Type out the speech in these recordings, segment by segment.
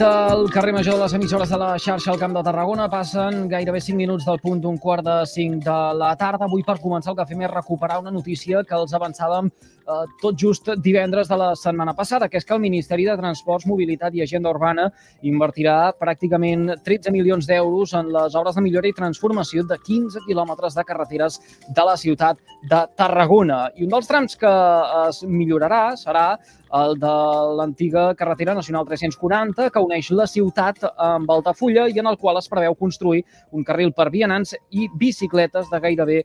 Al carrer Major de les emissores de la xarxa al Camp de Tarragona, passen gairebé 5 minuts del punt d'un quart de 5 de la tarda. Avui, per començar, el que fem és recuperar una notícia que els avançàvem tot just divendres de la setmana passada, que és que el Ministeri de Transports, Mobilitat i Agenda Urbana invertirà pràcticament 13 milions d'euros en les obres de millora i transformació de 15 quilòmetres de carreteres de la ciutat de Tarragona. I un dels trams que es millorarà serà el de l'antiga carretera nacional 340 que uneix la ciutat amb Altafulla i en el qual es preveu construir un carril per vianants i bicicletes de gairebé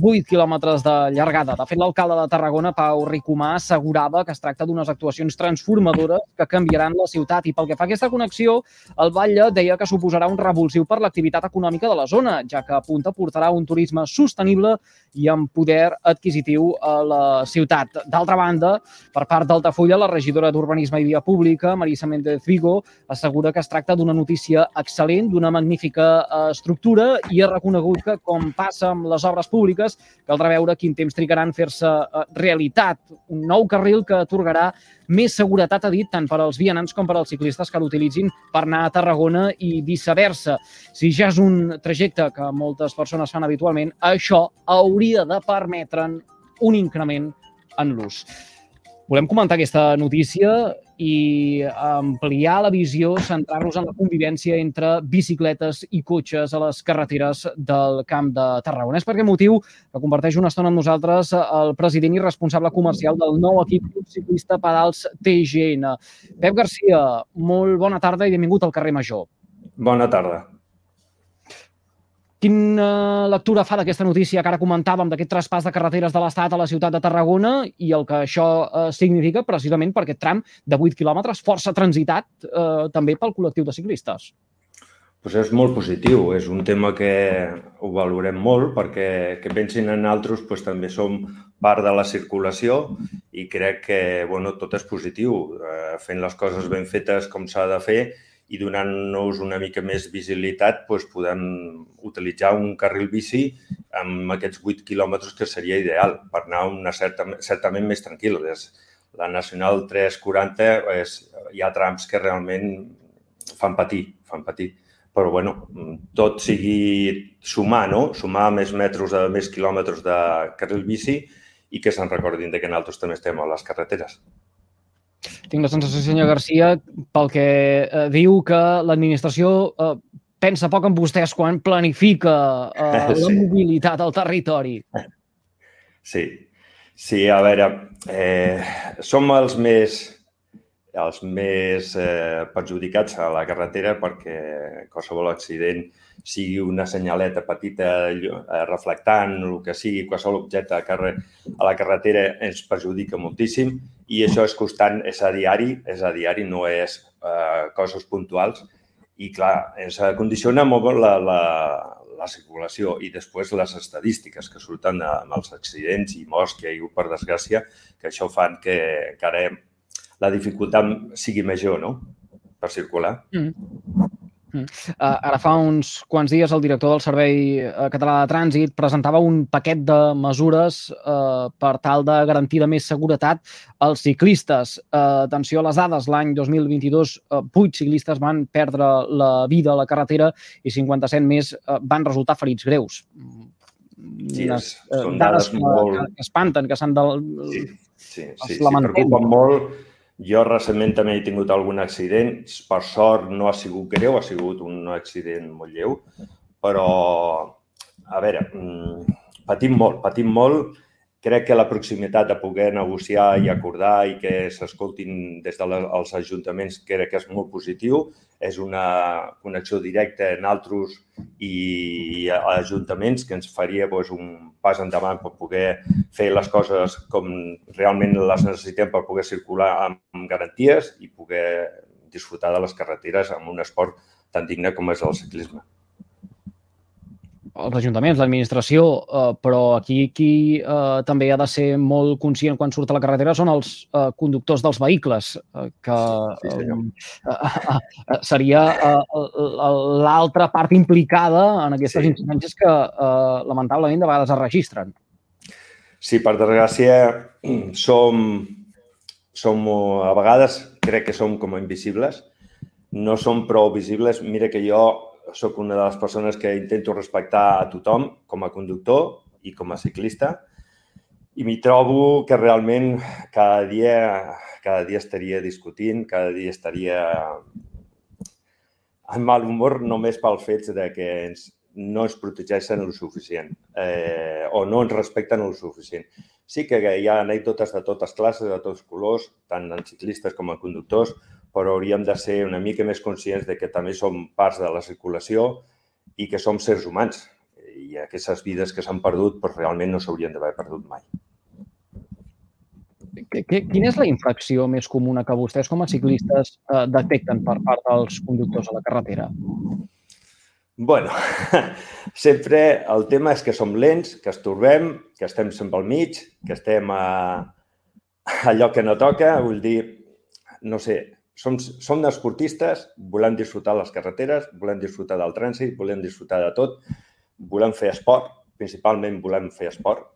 8 quilòmetres de llargada. De fet, l'alcalde de Tarragona, Pau Ricomà, assegurava que es tracta d'unes actuacions transformadores que canviaran la ciutat. I pel que fa a aquesta connexió, el Batlle deia que suposarà un revulsiu per l'activitat econòmica de la zona, ja que apunta portarà un turisme sostenible i amb poder adquisitiu a la ciutat. D'altra banda, per part d'Altafulla, la regidora d'Urbanisme i Via Pública, Marisa Méndez Vigo, assegura que es tracta d'una notícia excel·lent, d'una magnífica eh, estructura i ha reconegut que, com passa amb les obres públiques, públiques. Caldrà veure quin temps trigaran en fer-se eh, realitat. Un nou carril que atorgarà més seguretat, ha dit, tant per als vianants com per als ciclistes que l'utilitzin per anar a Tarragona i viceversa. Si ja és un trajecte que moltes persones fan habitualment, això hauria de permetre'n un increment en l'ús. Volem comentar aquesta notícia i ampliar la visió, centrar-nos en la convivència entre bicicletes i cotxes a les carreteres del Camp de Tarragona. És per aquest motiu que comparteix una estona amb nosaltres el president i responsable comercial del nou equip ciclista Pedals TGN. Pep Garcia, molt bona tarda i benvingut al carrer Major. Bona tarda. Quina lectura fa d'aquesta notícia que ara comentàvem, d'aquest traspàs de carreteres de l'Estat a la ciutat de Tarragona i el que això eh, significa precisament per aquest tram de 8 quilòmetres, força transitat eh, també pel col·lectiu de ciclistes? Pues és molt positiu, és un tema que ho valorem molt perquè que pensin en altres pues, també som part de la circulació i crec que bueno, tot és positiu, eh, fent les coses ben fetes com s'ha de fer i donant-nos una mica més visibilitat doncs podem utilitzar un carril bici amb aquests 8 quilòmetres que seria ideal per anar una certa, certament més tranquil. És, la Nacional 340 és, hi ha trams que realment fan patir, fan patir. Però, bueno, tot sigui sumar, no? Sumar més metres, de, més quilòmetres de carril bici i que se'n recordin de que nosaltres també estem a les carreteres. Tinc la sensació, senyor Garcia, pel que eh, diu que l'administració eh, pensa poc en vostès quan planifica eh, sí. la mobilitat al territori. Sí, sí, a veure, eh, som els més els més eh, perjudicats a la carretera perquè qualsevol accident sigui una senyaleta petita eh, reflectant, el que sigui, qualsevol objecte a, carrer, a la carretera ens perjudica moltíssim i això és constant, és a diari, és a diari, no és eh, coses puntuals. I, clar, ens condiciona molt la, la, la circulació i després les estadístiques que surten amb els accidents i morts que hi ha hagut per desgràcia, que això fan que encara la dificultat sigui major, no?, per circular. Mm. Uh, ara fa uns quants dies el director del Servei uh, Català de Trànsit presentava un paquet de mesures uh, per tal de garantir de més seguretat als ciclistes. Uh, atenció a les dades, l'any 2022 uh, 8 ciclistes van perdre la vida a la carretera i 57 més uh, van resultar ferits greus. Sí, Unes, uh, són dades, dades molt... que, que espanten, que s'han de... Sí, sí, sí, sí, preocupen molt jo recentment també he tingut algun accident. Per sort no ha sigut greu, ha sigut un accident molt lleu, però, a veure, mm, patim molt, patim molt crec que la proximitat de poder negociar i acordar i que s'escoltin des dels de ajuntaments crec que és molt positiu. És una connexió directa en altres i ajuntaments que ens faria doncs, un pas endavant per poder fer les coses com realment les necessitem per poder circular amb garanties i poder disfrutar de les carreteres amb un esport tan digne com és el ciclisme els ajuntaments, l'administració, eh, però aquí qui eh, també ha de ser molt conscient quan surt a la carretera són els eh, conductors dels vehicles, eh, que sí, eh, eh, eh, seria eh, l'altra part implicada en aquestes sí. incidències que eh, lamentablement de vegades es registren. Sí, per desgràcia, som, som a vegades crec que som com invisibles no són prou visibles. Mira que jo sóc una de les persones que intento respectar a tothom com a conductor i com a ciclista i m'hi trobo que realment cada dia, cada dia estaria discutint, cada dia estaria amb mal humor només pel fet de que ens, no ens protegeixen el suficient eh, o no ens respecten el suficient. Sí que hi ha anècdotes de totes classes, de tots colors, tant en ciclistes com en conductors, però hauríem de ser una mica més conscients de que també som parts de la circulació i que som sers humans. I aquestes vides que s'han perdut doncs, realment no s'haurien d'haver perdut mai. Quina és la infracció més comuna que vostès com a ciclistes eh, detecten per part dels conductors a la carretera? Bueno, sempre el tema és que som lents, que estorbem, que estem sempre al mig, que estem a, a allò que no toca. Vull dir, no sé, som, som esportistes, volem disfrutar les carreteres, volem disfrutar del trànsit, volem disfrutar de tot, volem fer esport, principalment volem fer esport,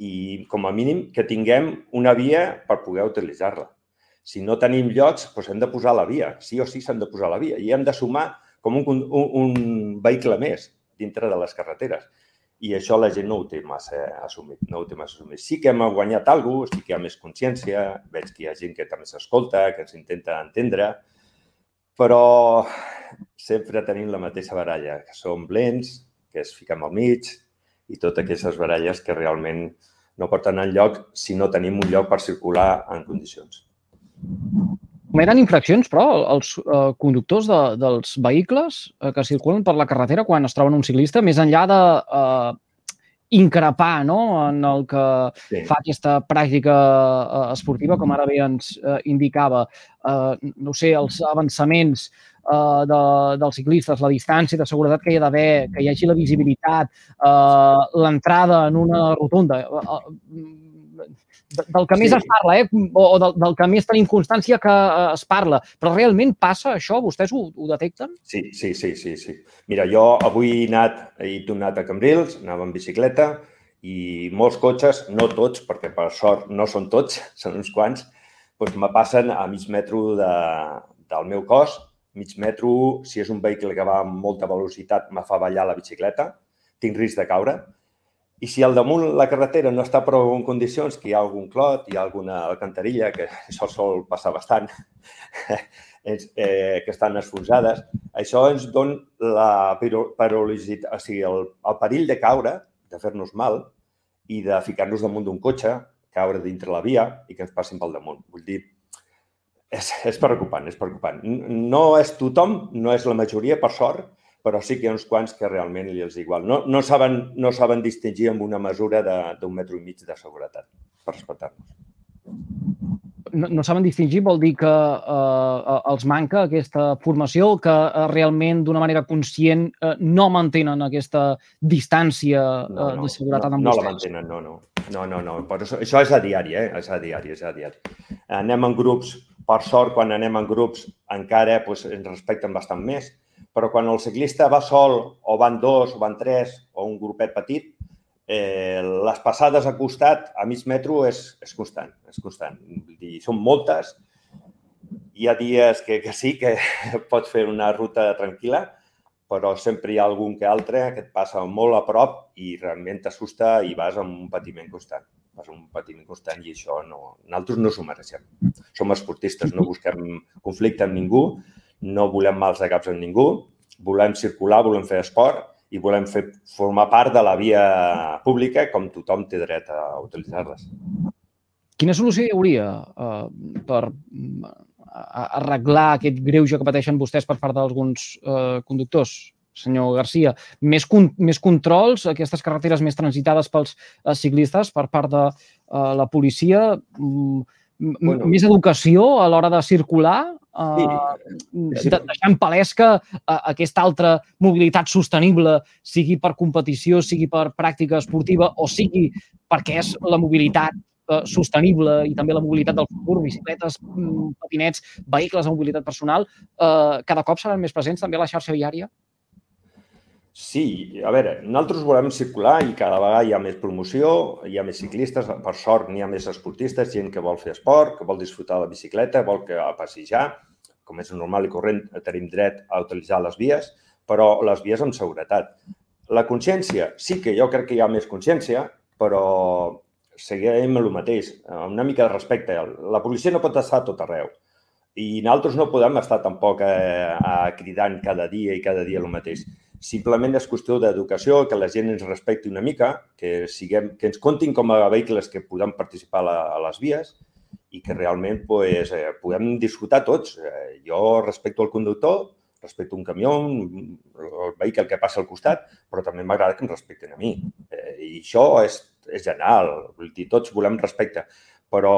i com a mínim que tinguem una via per poder utilitzar-la. Si no tenim llocs, doncs hem de posar la via. Sí o sí s'han de posar la via i hem de sumar com un, un, un vehicle més dintre de les carreteres. I això la gent no ho té massa assumit. No ho té massa assumit. Sí que hem guanyat alguna cosa, sí que hi ha més consciència, veig que hi ha gent que també s'escolta, que ens intenta entendre, però sempre tenim la mateixa baralla, que som lents, que es fiquem al mig i totes aquestes baralles que realment no porten enlloc si no tenim un lloc per circular en condicions. Eren infraccions, però, els eh, conductors de, dels vehicles eh, que circulen per la carretera quan es troben un ciclista, més enllà de eh, increpar no? en el que sí. fa aquesta pràctica eh, esportiva, com ara bé ens eh, indicava, eh, no sé, els avançaments eh, de, dels ciclistes, la distància de seguretat que hi ha d'haver, que hi hagi la visibilitat, eh, l'entrada en una rotunda. Eh, eh, del que sí. més es parla, eh? o, o del, del que més tenim constància que eh, es parla. Però realment passa això? Vostès ho, ho detecten? Sí, sí, sí, sí, sí. Mira, jo avui he anat, he tornat a Cambrils, anava en bicicleta i molts cotxes, no tots, perquè per sort no són tots, són uns quants, doncs me passen a mig metro de, del meu cos. Mig metro, si és un vehicle que va amb molta velocitat, me fa ballar la bicicleta, tinc risc de caure i si al damunt la carretera no està prou en condicions, que hi ha algun clot, hi ha alguna alcantarilla, que això sol passar bastant, eh, que estan esfonsades, això ens dona la perillositat, o sigui, el, el perill de caure, de fer-nos mal i de ficar-nos damunt d'un cotxe, caure dintre la via i que ens passin pel damunt. Vull dir, és, és preocupant, és preocupant. No és tothom, no és la majoria, per sort, però sí que hi ha uns quants que realment li és igual. No, no, saben, no saben distingir amb una mesura d'un metro i mig de seguretat, per respectar-nos. No, no saben distingir vol dir que eh, els manca aquesta formació, que eh, realment d'una manera conscient eh, no mantenen aquesta distància eh, no, no, de seguretat no, amb no vostès. No la mantenen, no, no. No, no, no. Però això, això és a diari, eh? És a diari, és a diari. Anem en grups, per sort, quan anem en grups encara doncs, ens respecten bastant més però quan el ciclista va sol o van dos o van tres o un grupet petit, eh, les passades a costat, a mig metro, és, és constant, és constant. Dir, són moltes. Hi ha dies que, que sí, que pots fer una ruta tranquil·la, però sempre hi ha algun que altre que et passa molt a prop i realment t'assusta i vas amb un patiment constant. Vas amb un patiment constant i això no... Nosaltres no s'ho mereixem. Som esportistes, no busquem conflicte amb ningú, no volem mals de caps amb ningú, volem circular, volem fer esport i volem fer, formar part de la via pública com tothom té dret a utilitzar-les. Quina solució hi hauria uh, per arreglar aquest greuge que pateixen vostès per part d'alguns uh, conductors? senyor Garcia, més, con més controls, aquestes carreteres més transitades pels uh, ciclistes per part de uh, la policia, um, bueno. més educació a l'hora de circular, sí. uh, deixant palès que uh, aquesta altra mobilitat sostenible, sigui per competició, sigui per pràctica esportiva o sigui perquè és la mobilitat uh, sostenible i també la mobilitat del futur, bicicletes, mm, patinets, vehicles de mobilitat personal, uh, cada cop seran més presents també a la xarxa viària? Sí, a veure, nosaltres volem circular i cada vegada hi ha més promoció, hi ha més ciclistes, per sort n'hi ha més esportistes, gent que vol fer esport, que vol disfrutar de la bicicleta, vol que a passejar, com és normal i corrent, tenim dret a utilitzar les vies, però les vies amb seguretat. La consciència, sí que jo crec que hi ha més consciència, però seguim el mateix, una mica de respecte. La policia no pot estar a tot arreu i nosaltres no podem estar tampoc eh, cridant cada dia i cada dia el mateix. Simplement és qüestió d'educació, que la gent ens respecti una mica, que, siguem, que ens comptin com a vehicles que podem participar a, a les vies i que realment pues, eh, podem disfrutar tots. Eh, jo respecto el conductor, respecto un camió, un, el vehicle que passa al costat, però també m'agrada que em respecten a mi. Eh, I això és, és general, vull dir, tots volem respecte, però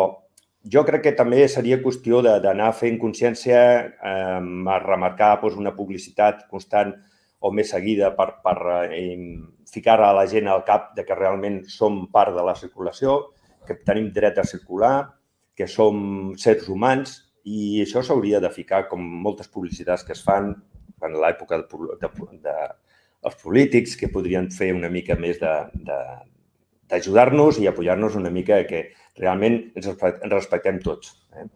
jo crec que també seria qüestió d'anar fent consciència, eh, a remarcar doncs, una publicitat constant o més seguida per, per eh, ficar a la gent al cap de que realment som part de la circulació, que tenim dret a circular, que som sers humans i això s'hauria de ficar com moltes publicitats que es fan en l'època de, de, de, dels polítics que podrien fer una mica més d'ajudar-nos i apoyar-nos una mica que realment ens respectem tots. Eh?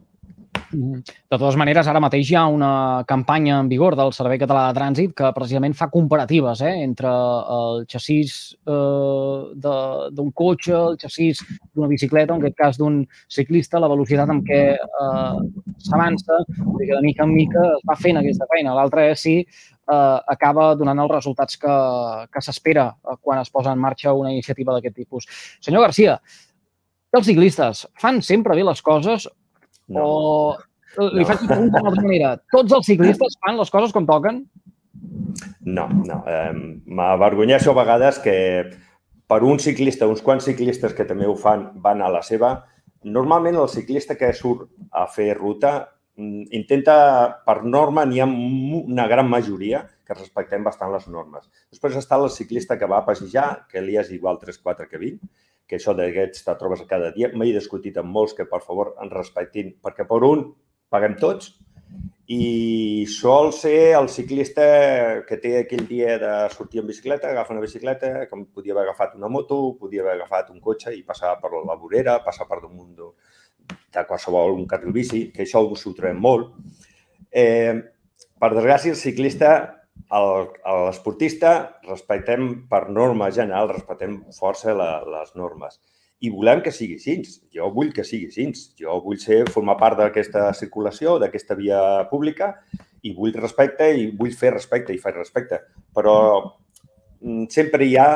Mm-hmm. De totes maneres, ara mateix hi ha una campanya en vigor del Servei Català de Trànsit que precisament fa comparatives eh, entre el xassís eh, d'un cotxe, el xassís d'una bicicleta, en aquest cas d'un ciclista, la velocitat amb què eh, s'avança, que de mica en mica es va fent aquesta feina. L'altra és si eh, acaba donant els resultats que, que s'espera eh, quan es posa en marxa una iniciativa d'aquest tipus. Senyor Garcia, els ciclistes fan sempre bé les coses no. o li no. faig una pregunta d'una altra manera. Tots els ciclistes fan les coses com toquen? No, no. Eh, M'avergonyeixo a vegades que per un ciclista, uns quants ciclistes que també ho fan, van a la seva. Normalment el ciclista que surt a fer ruta mm, intenta, per norma, n'hi ha una gran majoria que respectem bastant les normes. Després està el ciclista que va a passejar, que li és igual 3-4 que 20, que això d'aquests te trobes cada dia. M'he discutit amb molts que, per favor, ens respectin, perquè per un paguem tots i sol ser el ciclista que té aquell dia de sortir en bicicleta, agafa una bicicleta, com podia haver agafat una moto, podia haver agafat un cotxe i passar per la vorera, passar per damunt de, qualsevol un carril bici, que això ho trobem molt. Eh, per desgràcia, el ciclista l'esportista respectem per norma general, respectem força la, les normes. I volem que sigui així. Jo vull que sigui així. Jo vull ser, formar part d'aquesta circulació, d'aquesta via pública i vull respecte i vull fer respecte i fer respecte. Però mm, sempre hi ha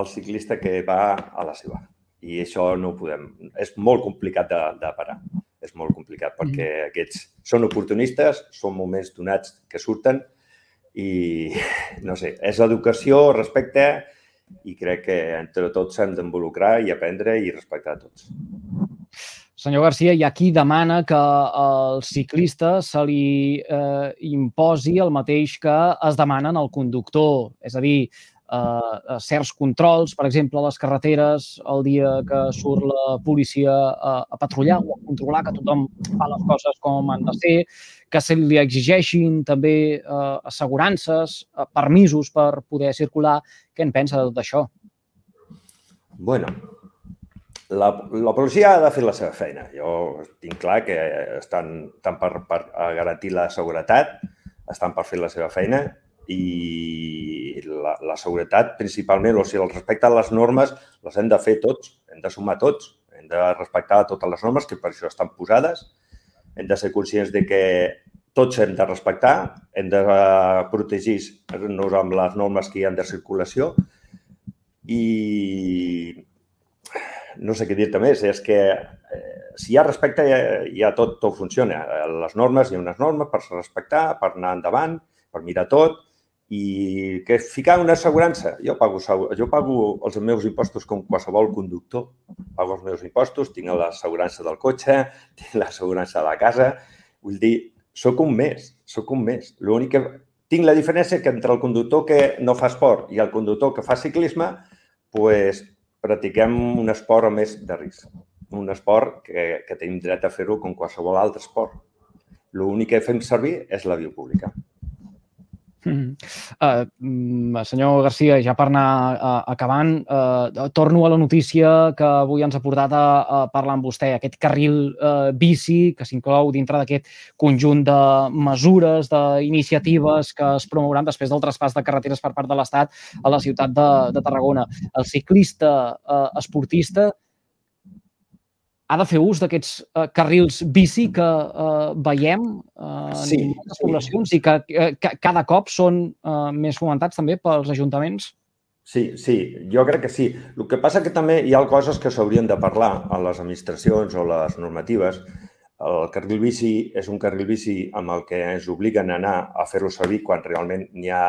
el ciclista que va a la seva. I això no ho podem... És molt complicat de, de parar. És molt complicat perquè mm. aquests són oportunistes, són moments donats que surten i, no sé, és educació, respecte i crec que entre tots s'han d'involucrar i aprendre i respectar tots. Senyor Garcia, hi ha qui demana que al ciclista se li eh, imposi el mateix que es demanen al conductor. És a dir, eh, certs controls, per exemple, a les carreteres, el dia que surt la policia a, a patrullar o a controlar que tothom fa les coses com han de ser, que se li exigeixin també eh, assegurances, eh, permisos per poder circular. Què en pensa de tot això? Bueno, la, la policia ha de fer la seva feina. Jo tinc clar que estan tant per, per garantir la seguretat, estan per fer la seva feina i la, la seguretat principalment, o sigui, el respecte a les normes les hem de fer tots, hem de sumar tots, hem de respectar totes les normes que per això estan posades, hem de ser conscients de que tots hem de respectar, hem de protegir-nos amb les normes que hi ha de circulació i no sé què dir-te més, és que eh, si hi ha respecte ja, ja tot, tot funciona. Les normes, hi ha unes normes per respectar, per anar endavant, per mirar tot i que ficar una assegurança. Jo pago, jo pago els meus impostos com qualsevol conductor. Pago els meus impostos, tinc l'assegurança del cotxe, tinc l'assegurança de la casa. Vull dir, sóc un més, sóc un més. L'únic que... Tinc la diferència que entre el conductor que no fa esport i el conductor que fa ciclisme, pues, practiquem un esport a més de risc. Un esport que, que tenim dret a fer-ho com qualsevol altre esport. L'únic que fem servir és la via pública. Uh, senyor Garcia, ja per anar uh, acabant, uh, torno a la notícia que avui ens ha portat a, a parlar amb vostè, aquest carril uh, bici que s'inclou dintre d'aquest conjunt de mesures, d'iniciatives que es promouran després del traspàs de carreteres per part de l'Estat a la ciutat de, de Tarragona. El ciclista uh, esportista ha de fer ús d'aquests uh, carrils bici que uh, veiem sí, en moltes sí. poblacions i que, que cada cop són uh, més fomentats també pels ajuntaments? Sí, sí, jo crec que sí. El que passa que també hi ha coses que s'haurien de parlar a les administracions o les normatives. El carril bici és un carril bici amb el que ens obliguen a anar a fer-lo servir quan realment n'hi ha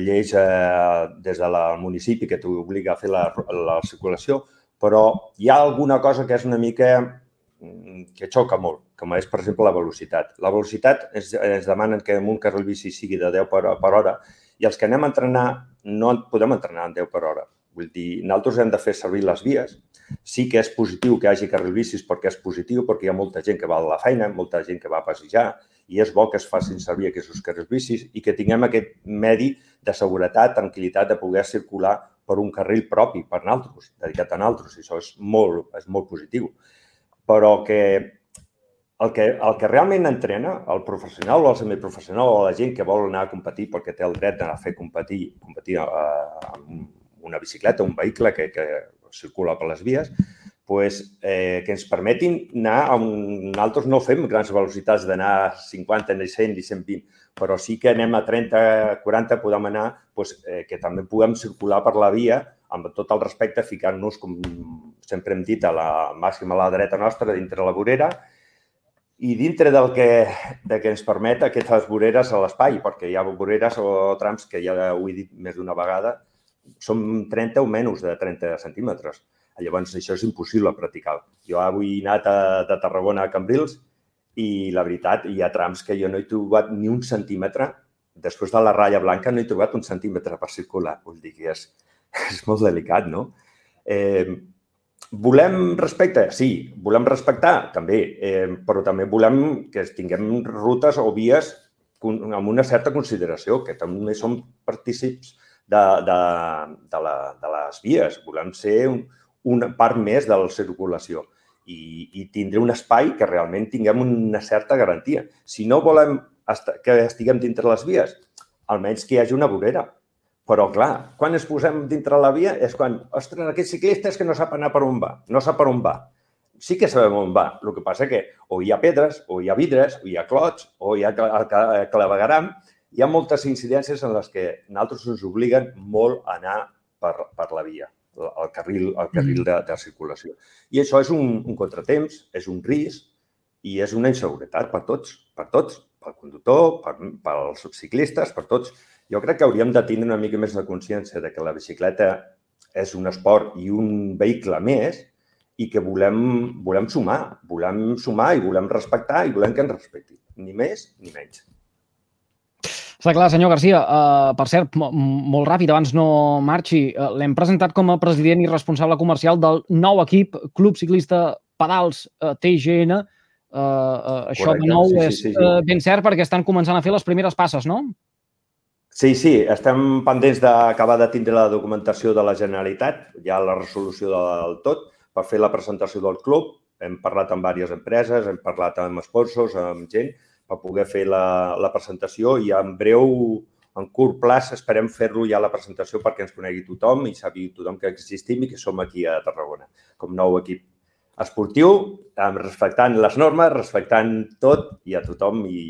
lleis eh, des del municipi que t'obliga a fer la, la circulació, però hi ha alguna cosa que és una mica mm, que xoca molt, com és, per exemple, la velocitat. La velocitat ens, ens demanen que en un carril bici sigui de 10 per, per hora i els que anem a entrenar no podem entrenar en 10 per hora. Vull dir, nosaltres hem de fer servir les vies. Sí que és positiu que hi hagi carril bicis perquè és positiu, perquè hi ha molta gent que va a la feina, molta gent que va a passejar, i és bo que es facin servir aquests carrils bicis i que tinguem aquest medi de seguretat, tranquil·litat, de poder circular per un carril propi per naltros, dedicat a naltros, i això és molt, és molt positiu. Però que el que, el que realment entrena, el professional o el semiprofessional o la gent que vol anar a competir perquè té el dret d'anar a fer competir, competir eh, amb una bicicleta, un vehicle que, que circula per les vies, pues, eh, que ens permetin anar a un... Nosaltres no fem grans velocitats d'anar a 50, 100 i 120, però sí que anem a 30, 40, podem anar, doncs, eh, que també puguem circular per la via amb tot el respecte, ficant-nos, com sempre hem dit, a la màxima a la dreta nostra, dintre la vorera, i dintre del que, de que ens permet aquestes voreres a l'espai, perquè hi ha voreres o trams que ja ho he dit més d'una vegada, són 30 o menys de 30 centímetres. Llavors, això és impossible practicar. Jo avui he anat a, de Tarragona a Cambrils i la veritat, hi ha trams que jo no he trobat ni un centímetre, després de la ratlla blanca no he trobat un centímetre per circular. Vull dir que és, és molt delicat, no? Eh, volem respecte? Sí. Volem respectar? També. Eh, però també volem que tinguem rutes o vies amb una certa consideració, que també som partícips de, de, de, la, de les vies. Volem ser un, una part més de la circulació i, i tindre un espai que realment tinguem una certa garantia. Si no volem que estiguem dintre les vies, almenys que hi hagi una vorera. Però, clar, quan ens posem dintre la via és quan, ostres, aquest ciclista és que no sap anar per on va, no sap per on va. Sí que sabem on va, el que passa que o hi ha pedres, o hi ha vidres, o hi ha clots, o hi ha clavegaram. Hi ha moltes incidències en les que nosaltres ens obliguen molt a anar per, per la via el carril, el carril mm. de, de circulació. I això és un, un contratemps, és un risc i és una inseguretat per tots, per tots, pel conductor, per, pels ciclistes, per tots. Jo crec que hauríem de tindre una mica més de consciència de que la bicicleta és un esport i un vehicle més i que volem, volem sumar, volem sumar i volem respectar i volem que ens respecti, ni més ni menys. Està clar, senyor Garcia. Uh, per cert, molt ràpid, abans no marxi, uh, l'hem presentat com a president i responsable comercial del nou equip Club Ciclista Pedals uh, TGN. Uh, uh, això Correcte, de nou sí, és sí, sí, sí. Uh, ben cert perquè estan començant a fer les primeres passes, no? Sí, sí, estem pendents d'acabar de tindre la documentació de la Generalitat, ja la resolució del tot, per fer la presentació del club. Hem parlat amb diverses empreses, hem parlat amb sponsors, amb gent, per poder fer la, la presentació i en breu, en curt plaç, esperem fer-lo ja la presentació perquè ens conegui tothom i sabi tothom que existim i que som aquí a Tarragona com nou equip esportiu, respectant les normes, respectant tot i a tothom i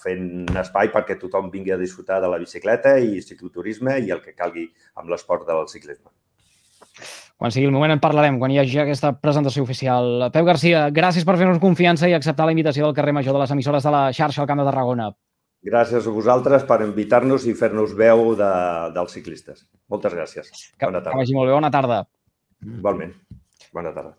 fent espai perquè tothom vingui a disfrutar de la bicicleta i cicloturisme i el que calgui amb l'esport del ciclisme. Quan sigui el moment en parlarem, quan hi hagi aquesta presentació oficial. Pep Garcia, gràcies per fer-nos confiança i acceptar la invitació del carrer Major de les emissores de la xarxa al Camp de Tarragona. Gràcies a vosaltres per invitar-nos i fer-nos veu de, dels ciclistes. Moltes gràcies. Que, Bona tarda. Que vagi molt bé. Bona tarda. Igualment. Bona tarda.